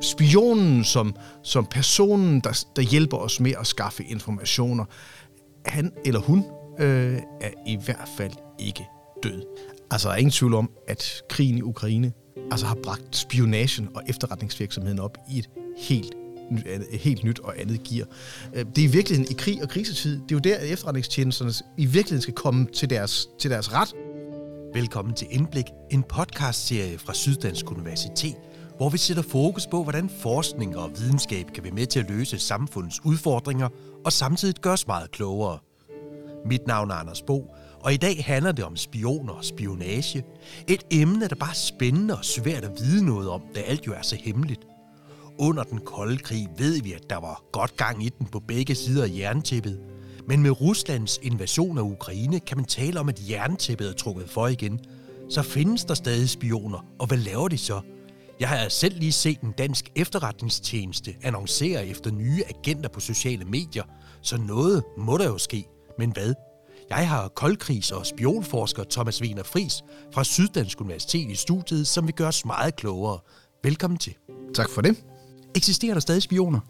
Spionen som, som personen, der, der hjælper os med at skaffe informationer, han eller hun øh, er i hvert fald ikke død. Altså, der er ingen tvivl om, at krigen i Ukraine altså har bragt spionagen og efterretningsvirksomheden op i et helt et helt nyt og andet gear. Øh, det er i virkeligheden i krig og krisetid, det er jo der, at efterretningstjenesterne i virkeligheden skal komme til deres, til deres ret. Velkommen til Indblik, en podcastserie fra Syddansk Universitet, hvor vi sætter fokus på, hvordan forskning og videnskab kan være med til at løse samfundets udfordringer og samtidig gøre os meget klogere. Mit navn er Anders Bo, og i dag handler det om spioner og spionage. Et emne, der bare er spændende og svært at vide noget om, da alt jo er så hemmeligt. Under den kolde krig ved vi, at der var godt gang i den på begge sider af jerntæppet. Men med Ruslands invasion af Ukraine kan man tale om, at jerntæppet er trukket for igen. Så findes der stadig spioner, og hvad laver de så? Jeg har selv lige set en dansk efterretningstjeneste annoncere efter nye agenter på sociale medier, så noget må der jo ske. Men hvad? Jeg har koldkrigs- og spionforsker Thomas Wiener Fris fra Syddansk Universitet i studiet, som vil gøre os meget klogere. Velkommen til. Tak for det. Eksisterer der stadig spioner?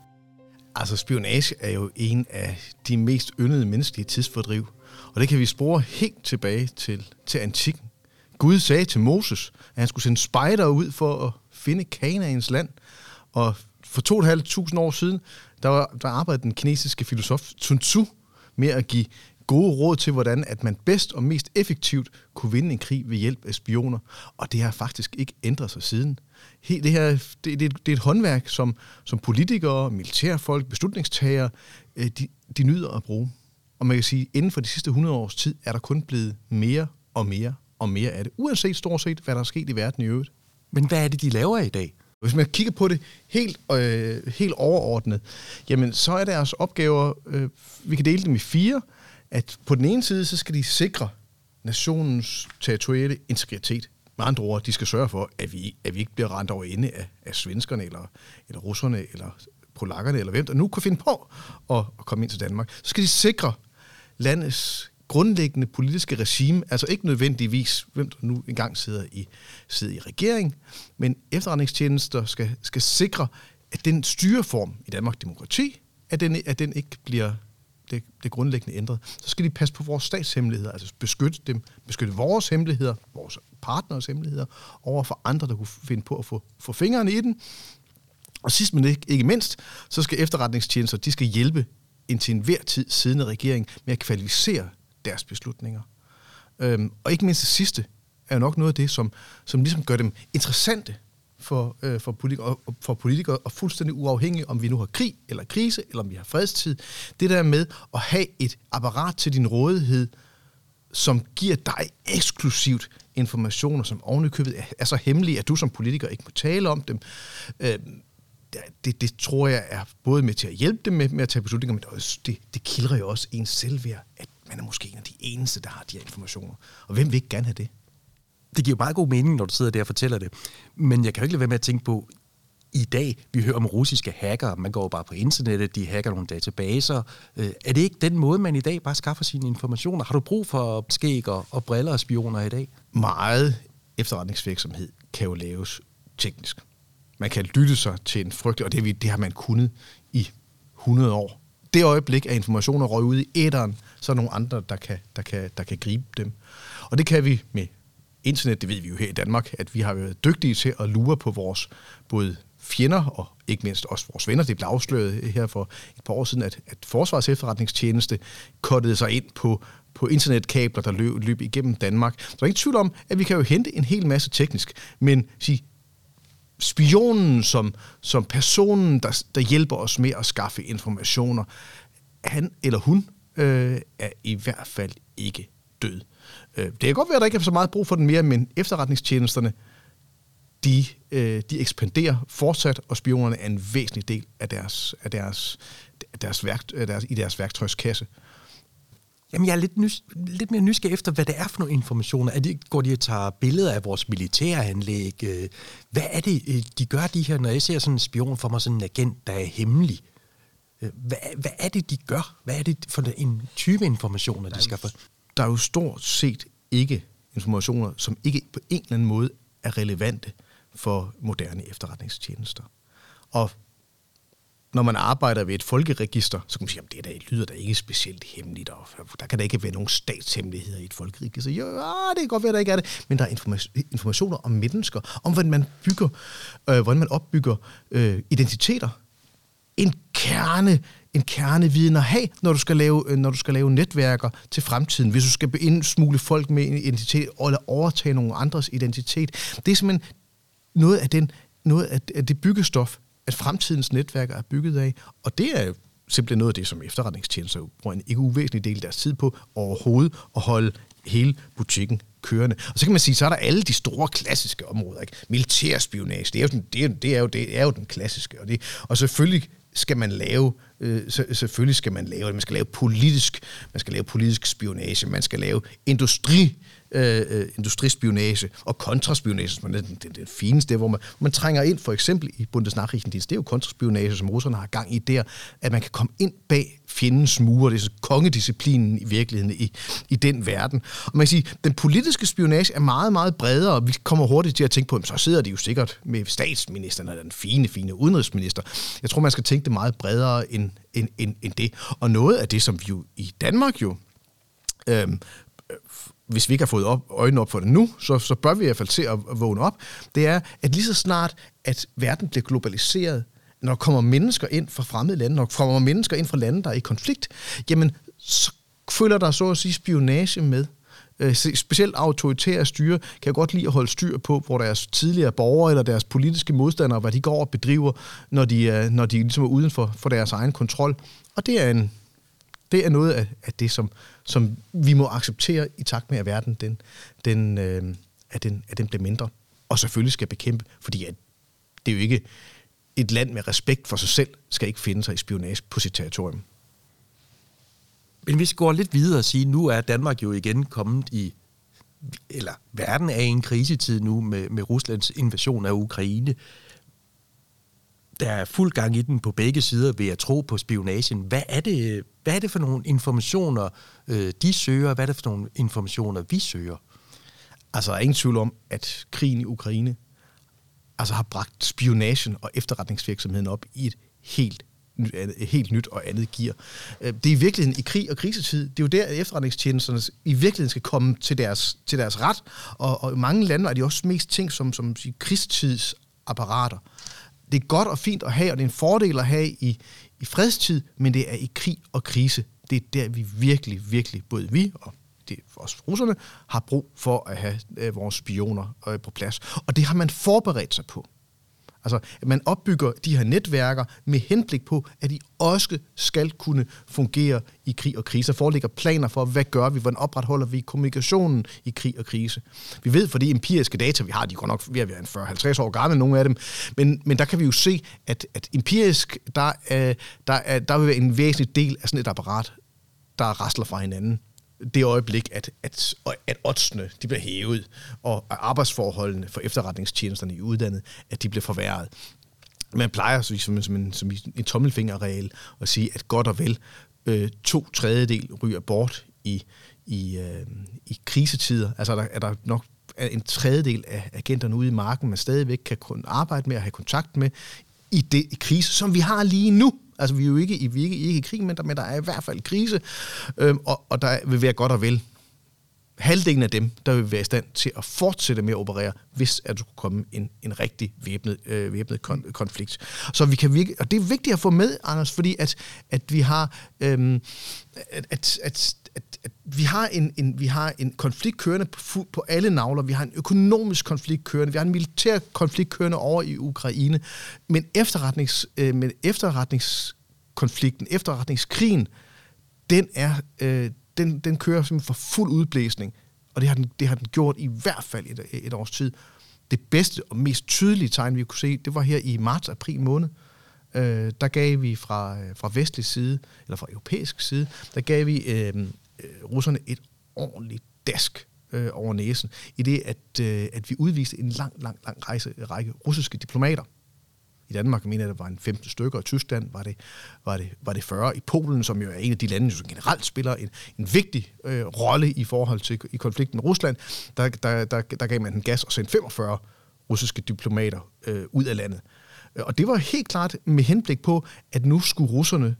Altså, spionage er jo en af de mest yndede menneskelige tidsfordriv. Og det kan vi spore helt tilbage til, til antikken. Gud sagde til Moses, at han skulle sende spejder ud for at finde Kanaans land. Og for 2.500 år siden, der, var, der arbejdede den kinesiske filosof Sun Tzu med at give gode råd til, hvordan at man bedst og mest effektivt kunne vinde en krig ved hjælp af spioner. Og det har faktisk ikke ændret sig siden. Det, her, det, det, det er et håndværk, som, som politikere, militærfolk, beslutningstagere, øh, de, de nyder at bruge. Og man kan sige, at inden for de sidste 100 års tid, er der kun blevet mere og mere og mere af det. Uanset stort set, hvad der er sket i verden i øvrigt. Men hvad er det, de laver i dag? Hvis man kigger på det helt, øh, helt overordnet, jamen så er deres opgaver, øh, vi kan dele dem i fire, at på den ene side, så skal de sikre nationens territoriale integritet. Med andre ord, de skal sørge for, at vi, at vi ikke bliver rent over inde af, af svenskerne, eller, eller russerne, eller polakkerne, eller hvem der nu kan finde på at, at komme ind til Danmark. Så skal de sikre landets grundlæggende politiske regime, altså ikke nødvendigvis, hvem der nu engang sidder i, sidder i regering, men efterretningstjenester skal, skal sikre, at den styreform i Danmark demokrati, at den, at den ikke bliver det, det grundlæggende ændret. Så skal de passe på vores statshemmeligheder, altså beskytte dem, beskytte vores hemmeligheder, vores partners hemmeligheder, over for andre, der kunne finde på at få, få fingrene i den. Og sidst men ikke, ikke mindst, så skal efterretningstjenester, de skal hjælpe en til enhver tid siddende regering med at kvalificere deres beslutninger. Øhm, og ikke mindst det sidste er jo nok noget af det, som, som ligesom gør dem interessante for, øh, for, politikere, for politikere og fuldstændig uafhængige, om vi nu har krig eller krise, eller om vi har fredstid. Det der med at have et apparat til din rådighed, som giver dig eksklusivt informationer, som ovenikøbet er så hemmelige, at du som politiker ikke må tale om dem. Øh, det, det tror jeg er både med til at hjælpe dem med, med at tage beslutninger, men det, det, det kildrer jo også ens selvværd, at man er måske en af de eneste, der har de her informationer. Og hvem vil ikke gerne have det? Det giver meget god mening, når du sidder der og fortæller det. Men jeg kan jo ikke lade være med at tænke på, i dag, vi hører om russiske hacker, man går bare på internettet, de hacker nogle databaser. Øh, er det ikke den måde, man i dag bare skaffer sine informationer? Har du brug for skæg og, og briller og spioner i dag? Meget efterretningsvirksomhed kan jo laves teknisk. Man kan lytte sig til en frygtelig, og det, det har man kunnet i 100 år. Det øjeblik, at informationer røg ud i æderen, så er der nogle andre, der kan, der, kan, der kan gribe dem. Og det kan vi med internet, det ved vi jo her i Danmark, at vi har været dygtige til at lure på vores både fjender og ikke mindst også vores venner. Det blev afsløret her for et par år siden, at, at Forsvars efterretningstjeneste kottede sig ind på, på internetkabler, der løb, løb igennem Danmark. Så der er ingen tvivl om, at vi kan jo hente en hel masse teknisk, men sige, spionen som, som personen, der, der hjælper os med at skaffe informationer, han eller hun øh, er i hvert fald ikke død. Øh, det kan godt være, at der ikke er så meget brug for den mere, men efterretningstjenesterne, de, øh, de ekspanderer fortsat, og spionerne er en væsentlig del af deres, af deres, deres, værkt, deres, i deres værktøjskasse. Jamen, jeg er lidt, nys- lidt mere nysgerrig efter, hvad det er for nogle informationer. Er det, går de og tager billeder af vores militæranlæg? Øh, hvad er det, de gør, de her, når jeg ser sådan en spion for mig, sådan en agent, der er hemmelig? Hvad, hvad er det, de gør? Hvad er det for en type informationer, de skal få? der er jo stort set ikke informationer, som ikke på en eller anden måde er relevante for moderne efterretningstjenester. Og når man arbejder ved et folkeregister, så kan man sige, at det der lyder da ikke specielt hemmeligt, og der kan da ikke være nogen statshemmeligheder i et folkeregister. Jo, ah, det kan godt være, der ikke er det, men der er informationer om mennesker, om hvordan man bygger, øh, hvordan man opbygger øh, identiteter. En kerne, en kerneviden at have, når du skal lave, øh, når du skal lave netværker til fremtiden. Hvis du skal indsmugle folk med en identitet, eller overtage nogle andres identitet. Det er simpelthen noget af, den, noget af det byggestof, at fremtidens netværk er bygget af, og det er simpelthen noget af det, som efterretningstjenester bruger en ikke uvæsentlig del af deres tid på overhovedet at holde hele butikken kørende. Og så kan man sige, så er der alle de store klassiske områder. Ikke? Militærspionage, det er jo, den, det er, det er jo, det er jo den klassiske. Og, det, og selvfølgelig skal man lave, øh, så, selvfølgelig skal man lave det. Man skal lave politisk, man skal lave politisk spionage, man skal lave industri Øh, øh industrispionage og kontraspionage, som er den, den, den fineste, hvor man, man trænger ind, for eksempel i Bundesnachrichtendienst, det er jo kontraspionage, som russerne har gang i der, at man kan komme ind bag fjendens mure, det er så kongedisciplinen i virkeligheden i, i den verden. Og man kan sige, den politiske spionage er meget, meget bredere, og vi kommer hurtigt til at tænke på, så sidder de jo sikkert med statsministeren eller den fine, fine udenrigsminister. Jeg tror, man skal tænke det meget bredere end, end, end, end det. Og noget af det, som vi jo i Danmark jo øhm, øh, hvis vi ikke har fået op, øjnene op for det nu, så, så bør vi i hvert fald se at, vågne op, det er, at lige så snart, at verden bliver globaliseret, når der kommer mennesker ind fra fremmede lande, når der kommer mennesker ind fra lande, der er i konflikt, jamen, så føler der så at sige spionage med. Øh, specielt autoritære styre kan godt lide at holde styr på, hvor deres tidligere borgere eller deres politiske modstandere, hvad de går og bedriver, når de, øh, når de ligesom er uden for, for deres egen kontrol. Og det er en, det er noget af, af det, som, som vi må acceptere i takt med, at verden den, den, øh, at den, at den bliver mindre. Og selvfølgelig skal bekæmpe, fordi at det er jo ikke et land med respekt for sig selv, skal ikke finde sig i spionage på sit territorium. Men vi skal gå lidt videre og sige, nu er Danmark jo igen kommet i, eller verden er i en krisetid nu med, med Ruslands invasion af Ukraine der er fuld gang i den på begge sider ved at tro på spionagen. Hvad er det, hvad er det for nogle informationer, øh, de søger? Hvad er det for nogle informationer, vi søger? Altså, der er ingen tvivl om, at krigen i Ukraine altså har bragt spionagen og efterretningsvirksomheden op i et helt helt nyt og andet gear. Øh, det er i virkeligheden i krig og krisetid, det er jo der, at efterretningstjenesterne i virkeligheden skal komme til deres, til deres ret, og, og i mange lande er de også mest ting som, som krigstidsapparater det er godt og fint at have, og det er en fordel at have i, i fredstid, men det er i krig og krise. Det er der, vi virkelig, virkelig, både vi og det, også russerne, har brug for at have øh, vores spioner øh, på plads. Og det har man forberedt sig på. Altså, at man opbygger de her netværker med henblik på, at de også skal kunne fungere i krig og krise. Der foreligger planer for, hvad gør vi, hvordan opretholder vi kommunikationen i krig og krise. Vi ved, for de empiriske data, vi har, de går nok ved at være 40-50 år gamle, nogle af dem, men, men der kan vi jo se, at, at empirisk, der, er, der, er, der vil være en væsentlig del af sådan et apparat, der rasler fra hinanden det øjeblik, at, at, at oddsene de bliver hævet, og arbejdsforholdene for efterretningstjenesterne i uddannet, at de bliver forværret. Man plejer så som, som, en, som en tommelfingerregel at sige, at godt og vel øh, to tredjedel ryger bort i, i, øh, i krisetider. Altså er der, er der nok en tredjedel af agenterne ude i marken, man stadigvæk kan kun arbejde med og have kontakt med i det i krise, som vi har lige nu. Altså, vi er jo ikke, i, vi er ikke, ikke i krig, men der, men der er i hvert fald krise, øhm, og, og der vil være godt og vel halvdelen af dem, der vil være i stand til at fortsætte med at operere, hvis at du kunne komme en, en rigtig væbnet, øh, væbnet kon, konflikt. Så vi kan virke, og det er vigtigt at få med, Anders, fordi at, at vi har øhm, at, at, at at, at vi, har en, en, vi har en konflikt kørende på, på alle navler. Vi har en økonomisk konflikt kørende. Vi har en militær konflikt kørende over i Ukraine. Men, efterretnings, øh, men efterretningskonflikten, efterretningskrigen, den, er, øh, den, den kører simpelthen for fuld udblæsning. Og det har den, det har den gjort i hvert fald et, et års tid. Det bedste og mest tydelige tegn, vi kunne se, det var her i marts-april måned øh, der gav vi fra, øh, fra vestlig side, eller fra europæisk side, der gav vi øh, øh, russerne et ordentligt dask øh, over næsen, i det at, øh, at vi udviste en lang, lang, lang rejse, række russiske diplomater. I Danmark mener jeg, der var en 15 stykker, i Tyskland var det, var, det, var det 40. I Polen, som jo er en af de lande, som generelt spiller en, en vigtig øh, rolle i forhold til i konflikten med Rusland, der, der, der, der gav man den gas og sendte 45 russiske diplomater øh, ud af landet. Øh, og det var helt klart med henblik på, at nu skulle russerne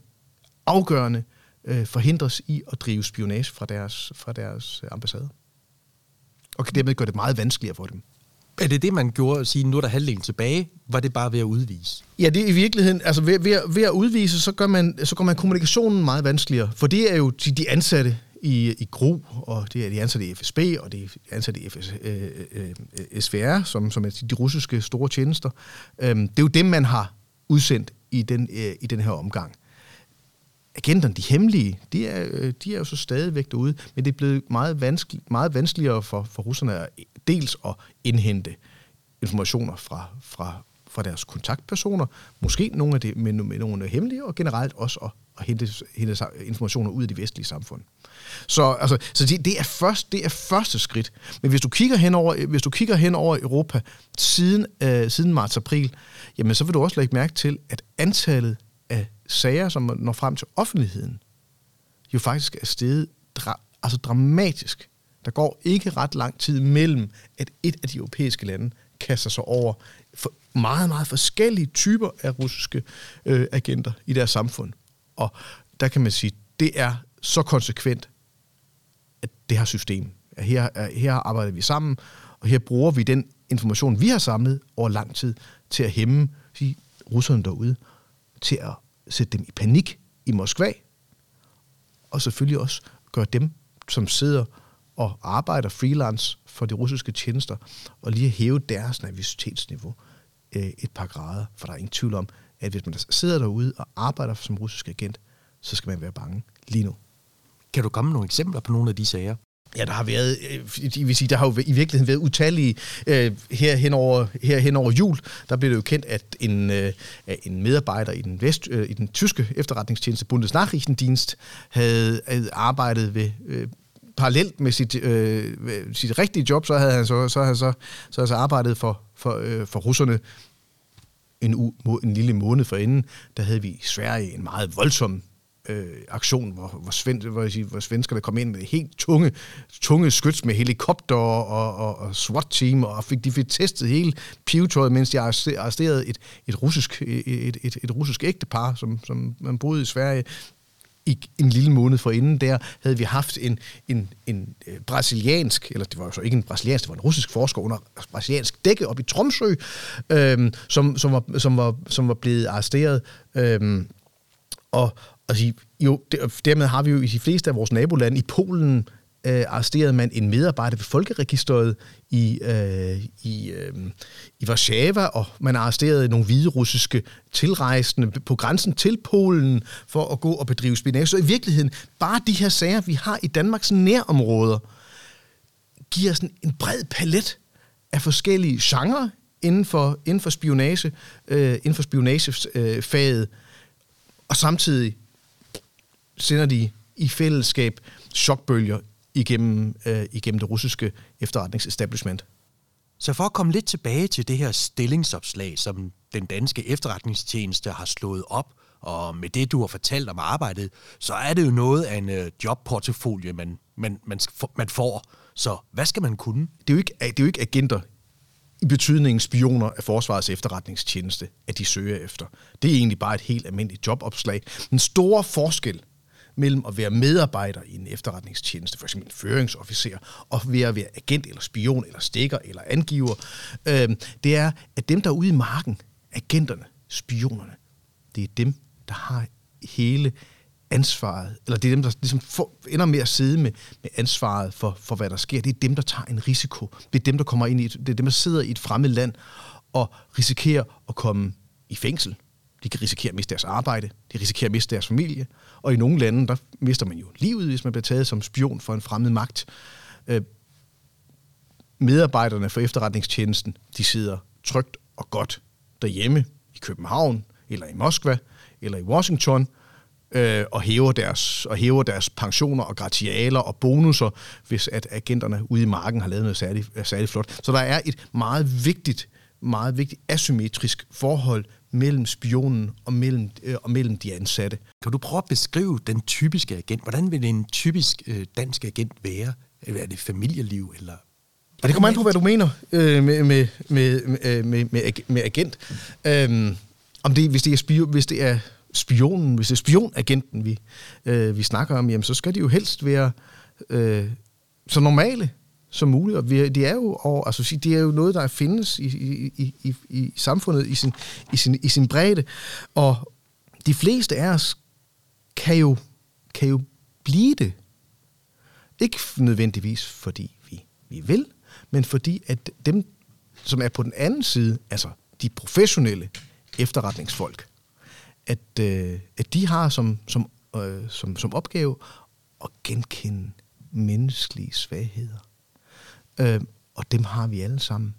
afgørende øh, forhindres i at drive spionage fra deres, fra deres øh, ambassade. Og kan dermed gøre det meget vanskeligere for dem. Er det det, man gjorde at sige, nu er der halvdelen tilbage? Var det bare ved at udvise? Ja, det er i virkeligheden, altså ved, ved, ved at udvise, så gør, man, så gør man kommunikationen meget vanskeligere. For det er jo de, de ansatte i, i GRU, og det er de ansatte i FSB, og det er de ansatte i FS, øh, øh, øh SVR, som, som er de, de russiske store tjenester. Øhm, det er jo dem, man har udsendt i den, øh, i den her omgang agenterne, de hemmelige, de er, øh, de er jo så stadigvæk derude, men det er blevet meget, vanskelig, meget vanskeligere for, for russerne at dels at indhente informationer fra, fra, fra deres kontaktpersoner, måske nogle af det, men, med nogle hemmelige, og generelt også at, at hente, hente informationer ud af de vestlige samfund. Så, altså, så det, det, er først, det er første skridt. Men hvis du kigger hen over, hvis du kigger hen over Europa siden, øh, siden marts-april, jamen så vil du også lægge mærke til, at antallet af sager, som når frem til offentligheden, jo faktisk er steget dra- altså dramatisk. Der går ikke ret lang tid mellem, at et af de europæiske lande kaster sig over for meget, meget forskellige typer af russiske øh, agenter i deres samfund. Og der kan man sige, det er så konsekvent, at det har system. Her, her arbejder vi sammen, og her bruger vi den information, vi har samlet over lang tid, til at hæmme sige, russerne derude til at sætte dem i panik i Moskva, og selvfølgelig også gøre dem, som sidder og arbejder freelance for de russiske tjenester, og lige hæve deres nervøsitetsniveau øh, et par grader. For der er ingen tvivl om, at hvis man sidder derude og arbejder som russisk agent, så skal man være bange lige nu. Kan du komme med nogle eksempler på nogle af de sager? Ja, der har været, øh, jeg vil sige, der har jo i virkeligheden været utallige øh, her, hen over, her hen over jul. Der blev det jo kendt, at en, øh, en medarbejder i den, vest, øh, i den tyske efterretningstjeneste Bundesnachrichtendienst havde, havde arbejdet ved øh, parallelt med sit, øh, sit rigtige job, så havde han så, så, havde så, så, havde så arbejdet for, for, øh, for russerne en, u, en lille måned forinden. Der havde vi i Sverige en meget voldsom øh, aktion, hvor, hvor, sven, hvor, sige, hvor svenskerne kom ind med helt tunge, tunge skyts med helikopter og, og, og SWAT-team, og fik, de fik testet hele pivetøjet, mens de arresterede et, et, russisk, et, et, et russisk ægtepar, som, som man boede i Sverige i en lille måned forinden der, havde vi haft en, en, en øh, brasiliansk, eller det var jo så ikke en brasiliansk, det var en russisk forsker under brasiliansk dække op i Tromsø, øhm, som, som, var, som, var, som var blevet arresteret. Øhm, og, Altså, jo, dermed har vi jo i de fleste af vores nabolande, i Polen, øh, arresterede man en medarbejder ved Folkeregisteret i, øh, i, øh, i Warszawa, og man arresterede nogle hvide russiske tilrejsende på grænsen til Polen for at gå og bedrive spionage. Så i virkeligheden, bare de her sager, vi har i Danmarks nærområder, giver sådan en bred palet af forskellige genrer inden for, inden for spionage, øh, inden for spionagefaget, øh, og samtidig sender de i fællesskab chokbølger igennem, øh, igennem det russiske efterretningsestablishment. Så for at komme lidt tilbage til det her stillingsopslag, som den danske efterretningstjeneste har slået op, og med det, du har fortalt om arbejdet, så er det jo noget af en øh, jobportefølje, man, man, man, man får. Så hvad skal man kunne? Det er jo ikke, det er jo ikke agenter i betydningen spioner af Forsvarets efterretningstjeneste, at de søger efter. Det er egentlig bare et helt almindeligt jobopslag. Den store forskel mellem at være medarbejder i en efterretningstjeneste, f.eks. en føringsofficer, og ved at være agent eller spion eller stikker eller angiver, øh, det er, at dem, der er ude i marken, agenterne, spionerne, det er dem, der har hele ansvaret, eller det er dem, der ligesom får, ender med at sidde med, med ansvaret for, for, hvad der sker. Det er dem, der tager en risiko. Det er dem, der kommer ind i et, det er dem, der sidder i et fremmed land og risikerer at komme i fængsel. De kan risikere at miste deres arbejde, de risikerer at miste deres familie, og i nogle lande, der mister man jo livet, hvis man bliver taget som spion for en fremmed magt. Øh, medarbejderne for efterretningstjenesten, de sidder trygt og godt derhjemme i København, eller i Moskva, eller i Washington, øh, og, hæver deres, og hæver deres pensioner og gratialer og bonusser, hvis at agenterne ude i marken har lavet noget særligt, særligt flot. Så der er et meget vigtigt, meget vigtigt asymmetrisk forhold mellem spionen og mellem, øh, og mellem de ansatte. Kan du prøve at beskrive den typiske agent? Hvordan vil en typisk øh, dansk agent være? Er det familieliv, eller Og det kommer an på, hvad du mener øh, med, med, med, med, med, med, med agent. Øhm, om det, hvis, det er spion, hvis det er spionen, hvis det er spionagenten, vi, øh, vi snakker om, jamen, så skal de jo helst være øh, så normale som muligt. Og vi, det er jo og, altså, det er jo noget, der findes i, i, i, i samfundet i sin, i, sin, i sin bredde. Og de fleste af os kan jo, kan jo blive det. Ikke nødvendigvis, fordi vi, vi vil, men fordi at dem, som er på den anden side, altså de professionelle efterretningsfolk, at, øh, at de har som, som, øh, som, som opgave at genkende menneskelige svagheder. Øh, og dem har vi alle sammen.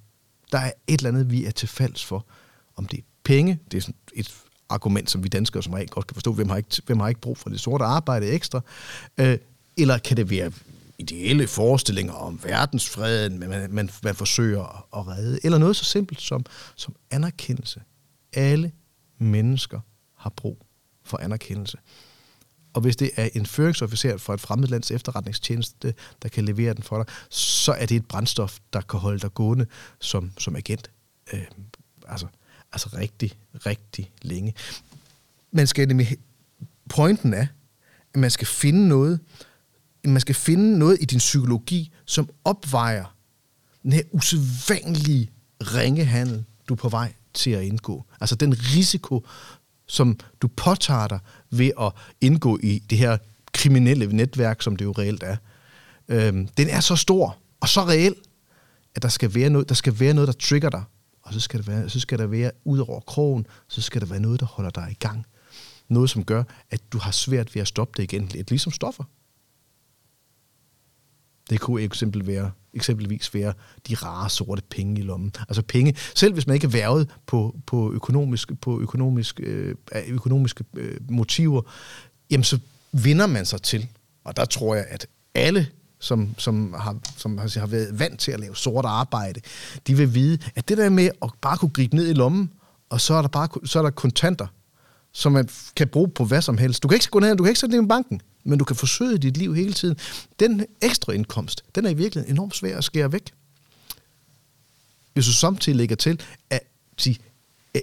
Der er et eller andet, vi er til falds for. Om det er penge, det er sådan et argument, som vi danskere som regel godt kan forstå, hvem har ikke, hvem har ikke brug for det sorte arbejde ekstra. Øh, eller kan det være ideelle forestillinger om verdensfreden, men man, man, man forsøger at redde, eller noget så simpelt som, som anerkendelse. Alle mennesker har brug for anerkendelse. Og hvis det er en føringsofficer fra et fremmed lands efterretningstjeneste, der kan levere den for dig, så er det et brændstof, der kan holde dig gående som, som agent. Øh, altså, altså rigtig, rigtig længe. Man skal nemlig, pointen er, at man skal finde noget, man skal finde noget i din psykologi, som opvejer den her usædvanlige ringehandel, du er på vej til at indgå. Altså den risiko, som du påtager dig ved at indgå i det her kriminelle netværk, som det jo reelt er. Øhm, den er så stor og så reel, at der skal være noget, der skal være noget, der trigger dig. Og så skal, det være, så skal der være, ud over krogen, så skal der være noget, der holder dig i gang. Noget, som gør, at du har svært ved at stoppe det igen. Lidt ligesom stoffer. Det kunne eksempel være, eksempelvis være de rare sorte penge i lommen. Altså penge, selv hvis man ikke er værvet på, på, økonomisk, på økonomisk, øh, økonomiske øh, motiver, jamen så vinder man sig til. Og der tror jeg, at alle som, som, har, som har været vant til at lave sort arbejde, de vil vide, at det der med at bare kunne gribe ned i lommen, og så er der bare så er der kontanter, som man kan bruge på hvad som helst. Du kan ikke gå ned, du kan ikke sætte det i banken men du kan forsøge dit liv hele tiden. Den ekstra indkomst, den er i virkeligheden enormt svær at skære væk. Hvis du samtidig lægger til, at de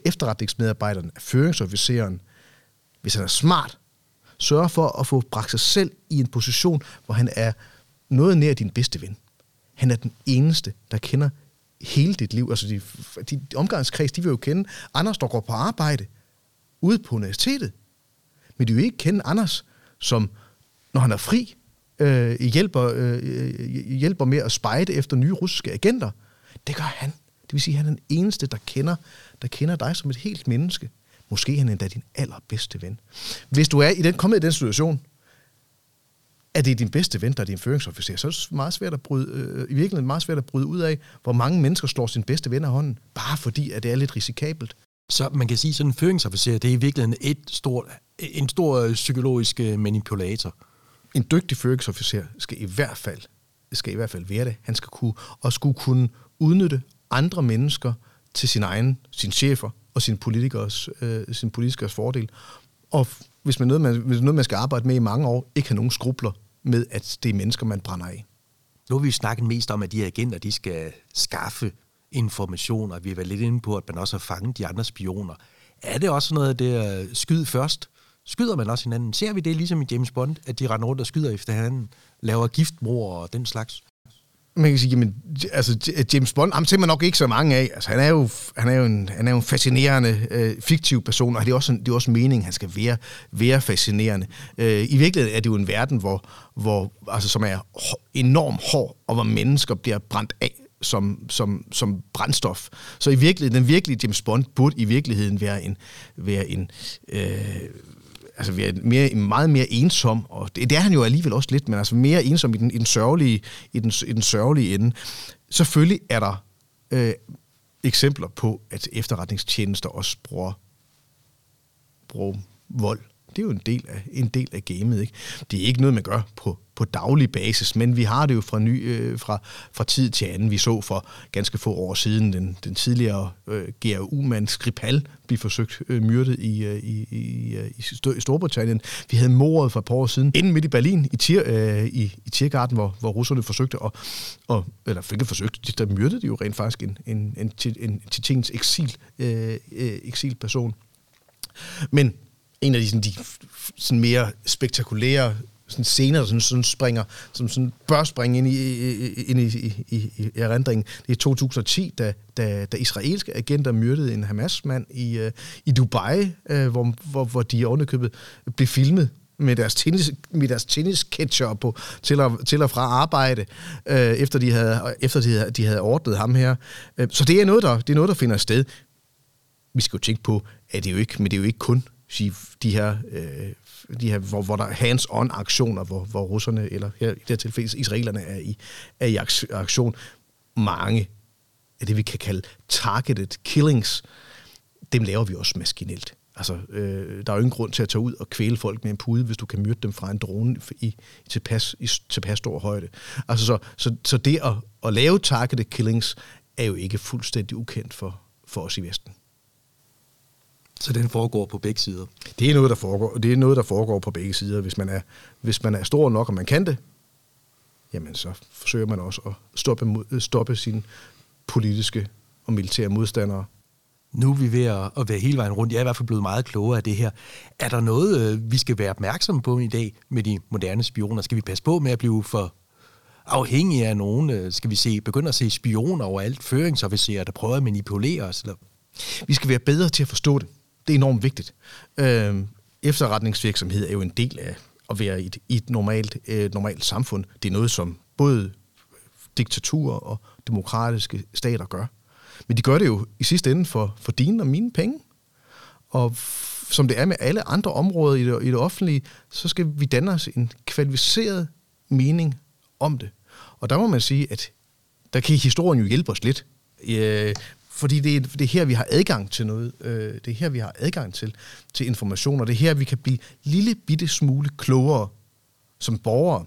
efterretningsmedarbejderen, føringsofficeren, hvis han er smart, sørger for at få bragt sig selv i en position, hvor han er noget nær din bedste ven. Han er den eneste, der kender hele dit liv. Altså de, de, de omgangskreds, de vil jo kende Anders, der går på arbejde ude på universitetet. Men de vil ikke kende Anders, som når han er fri, øh, hjælper, øh, hjælper med at spejde efter nye russiske agenter. Det gør han. Det vil sige, at han er den eneste, der kender, der kender dig som et helt menneske. Måske han er endda din allerbedste ven. Hvis du er i den, kommet i den situation, at det er din bedste ven, der er din føringsofficer, så er det meget svært at bryde, øh, øh, i virkeligheden meget svært at bryde ud af, hvor mange mennesker slår sin bedste ven af hånden, bare fordi, at det er lidt risikabelt. Så man kan sige, at sådan en føringsofficer, det er i virkeligheden et stort, en stor øh, psykologisk øh, manipulator en dygtig føringsofficer skal i hvert fald skal i hvert fald være det. Han skal kunne, og skulle kunne udnytte andre mennesker til sin egen, sin chefer og sin politikers, øh, sin politikers fordel. Og hvis man, noget, man, hvis noget, man skal arbejde med i mange år, ikke have nogen skrubler med, at det er mennesker, man brænder af. Nu har vi snakket mest om, at de her agenter, de skal skaffe information, og vi har været lidt inde på, at man også har fanget de andre spioner. Er det også noget af det skyd først, Skyder man også hinanden? Ser vi det ligesom i James Bond, at de render rundt og skyder efter hinanden, laver giftmor og den slags? Man kan sige, jamen, altså James Bond, ham ser man nok ikke så mange af. Altså, han er jo, han er jo en, han er jo en fascinerende, øh, fiktiv person, og det er også, det er også meningen, han skal være, være fascinerende. Øh, I virkeligheden er det jo en verden, hvor, hvor, altså, som er enormt hård, og hvor mennesker bliver brændt af som, som, som brændstof. Så i virkeligheden, den virkelige James Bond burde i virkeligheden være en, være en øh, altså, vi er mere, meget mere ensom, og det, det er han jo alligevel også lidt, men altså mere ensom i den, i den, sørgelige, i den, i den sørgelige ende. Selvfølgelig er der øh, eksempler på, at efterretningstjenester også bruger, bruger vold det er jo en del af, en del af gamet. Ikke? Det er ikke noget, man gør på, på daglig basis, men vi har det jo fra, ny, øh, fra, fra tid til anden. Vi så for ganske få år siden den, den tidligere øh, GRU-mand Skripal blive forsøgt øh, myrdet i, øh, i, i, øh, i Storbritannien. Vi havde mordet for et par år siden inden midt i Berlin i, Tier, øh, i, i Tiergarten, hvor, hvor russerne forsøgte at, og, eller fik forsøgte, der myrdede de jo rent faktisk en, en, en, en, en eksil, øh, øh, eksilperson. Men en af de, sådan, de sådan mere spektakulære sådan scener, der sådan, sådan springer, som sådan bør springe ind i, ind i, i, i, i erindringen. Det er 2010, da, da, da israelske agenter myrdede en Hamas-mand i, uh, i Dubai, uh, hvor, hvor, hvor de ovenikøbet blev filmet med deres tennis, med deres tennisketcher på til og, til og fra arbejde, øh, efter de havde, efter de havde, de havde ordnet ham her. Øh, så det er noget, der, det er noget, der finder sted. Vi skal jo tænke på, at det er jo ikke, men det er jo ikke kun sige, de her, øh, de her hvor, hvor der er hands-on aktioner, hvor, hvor russerne, eller her, i det her tilfælde israelerne, er i, er i aktion. Mange af det, vi kan kalde targeted killings, dem laver vi også maskinelt. Altså, øh, der er jo ingen grund til at tage ud og kvæle folk med en pude, hvis du kan myrde dem fra en drone i, i tilpas, i tilpas stor højde. Altså, så, så, så det at, at lave targeted killings er jo ikke fuldstændig ukendt for, for os i Vesten. Så den foregår på begge sider? Det er noget, der foregår, det er noget, der foregår på begge sider. Hvis man, er, hvis man er stor nok, og man kan det, jamen så forsøger man også at stoppe, stoppe sine politiske og militære modstandere. Nu er vi ved at være hele vejen rundt. Jeg er i hvert fald blevet meget klogere af det her. Er der noget, øh, vi skal være opmærksomme på i dag med de moderne spioner? Skal vi passe på med at blive for afhængige af nogen? Øh, skal vi se, begynde at se spioner overalt, føringsofficerer, der prøver at manipulere os? Eller? Vi skal være bedre til at forstå det. Det er enormt vigtigt. Øh, efterretningsvirksomhed er jo en del af at være i et, i et normalt, øh, normalt samfund. Det er noget, som både diktaturer og demokratiske stater gør. Men de gør det jo i sidste ende for, for dine og mine penge. Og som det er med alle andre områder i det, i det offentlige, så skal vi danne os en kvalificeret mening om det. Og der må man sige, at der kan historien jo hjælpe os lidt. Øh, fordi det er, det er her, vi har adgang til noget. Øh, det er her, vi har adgang til, til informationer. Det er her, vi kan blive lille bitte smule klogere som borgere.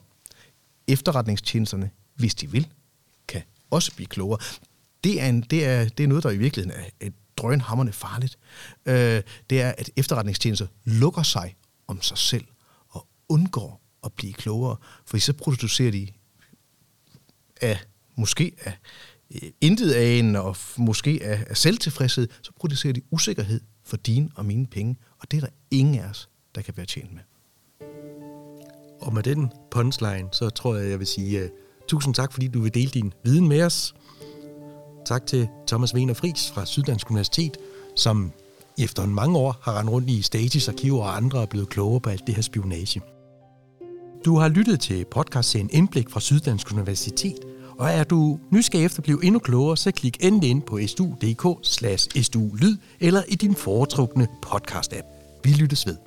Efterretningstjenesterne, hvis de vil, kan også blive klogere. Det er, en, det er, det er noget, der i virkeligheden er et drønhammerne farligt. Øh, det er, at efterretningstjenester lukker sig om sig selv og undgår at blive klogere, for så producerer de af, måske af intet af en, og måske af, af selvtilfredshed, så producerer de usikkerhed for dine og mine penge, og det er der ingen af os, der kan være tjent med. Og med den punchline, så tror jeg, jeg vil sige uh, tusind tak, fordi du vil dele din viden med os. Tak til Thomas Wiener Friis fra Syddansk Universitet, som efter mange år har rendt rundt i Statis arkiver og andre er blevet klogere på alt det her spionage. Du har lyttet til podcastserien Indblik fra Syddansk Universitet – og er du nysgerrig efter at blive endnu klogere, så klik endelig ind på stu.dk slash lyd eller i din foretrukne podcast-app. Vi lyttes ved.